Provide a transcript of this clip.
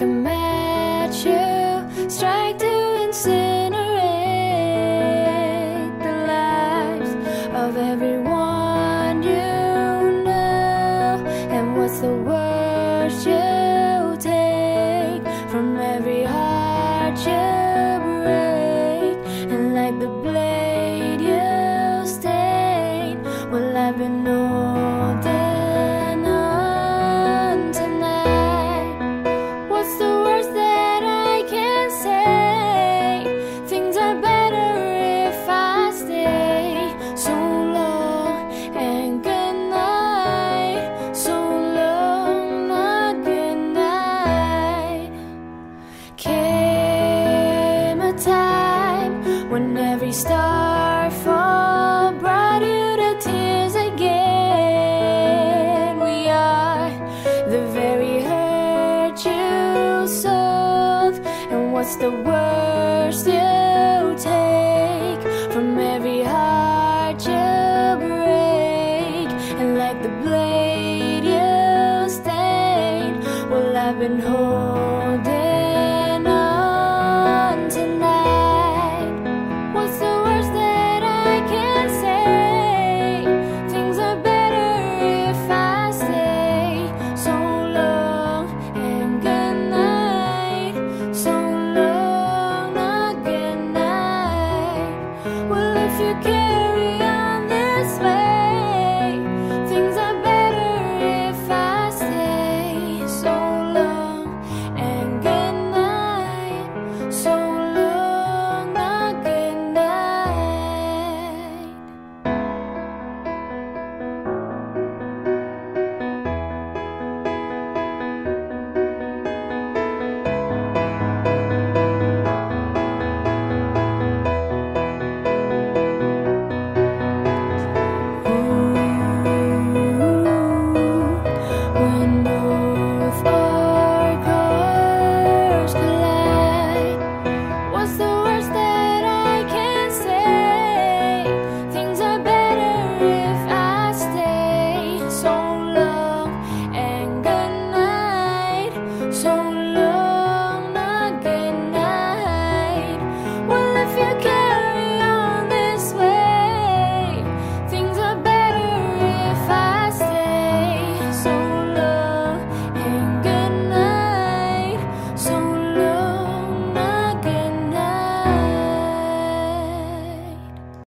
a match you strike to incinerate the lives of everyone you know. And what's the worst when every star fall brought you to tears again. We are the very hurt you sold, and what's the worst you take from every heart you break? And like the blade you stain, well I've been holding. to carry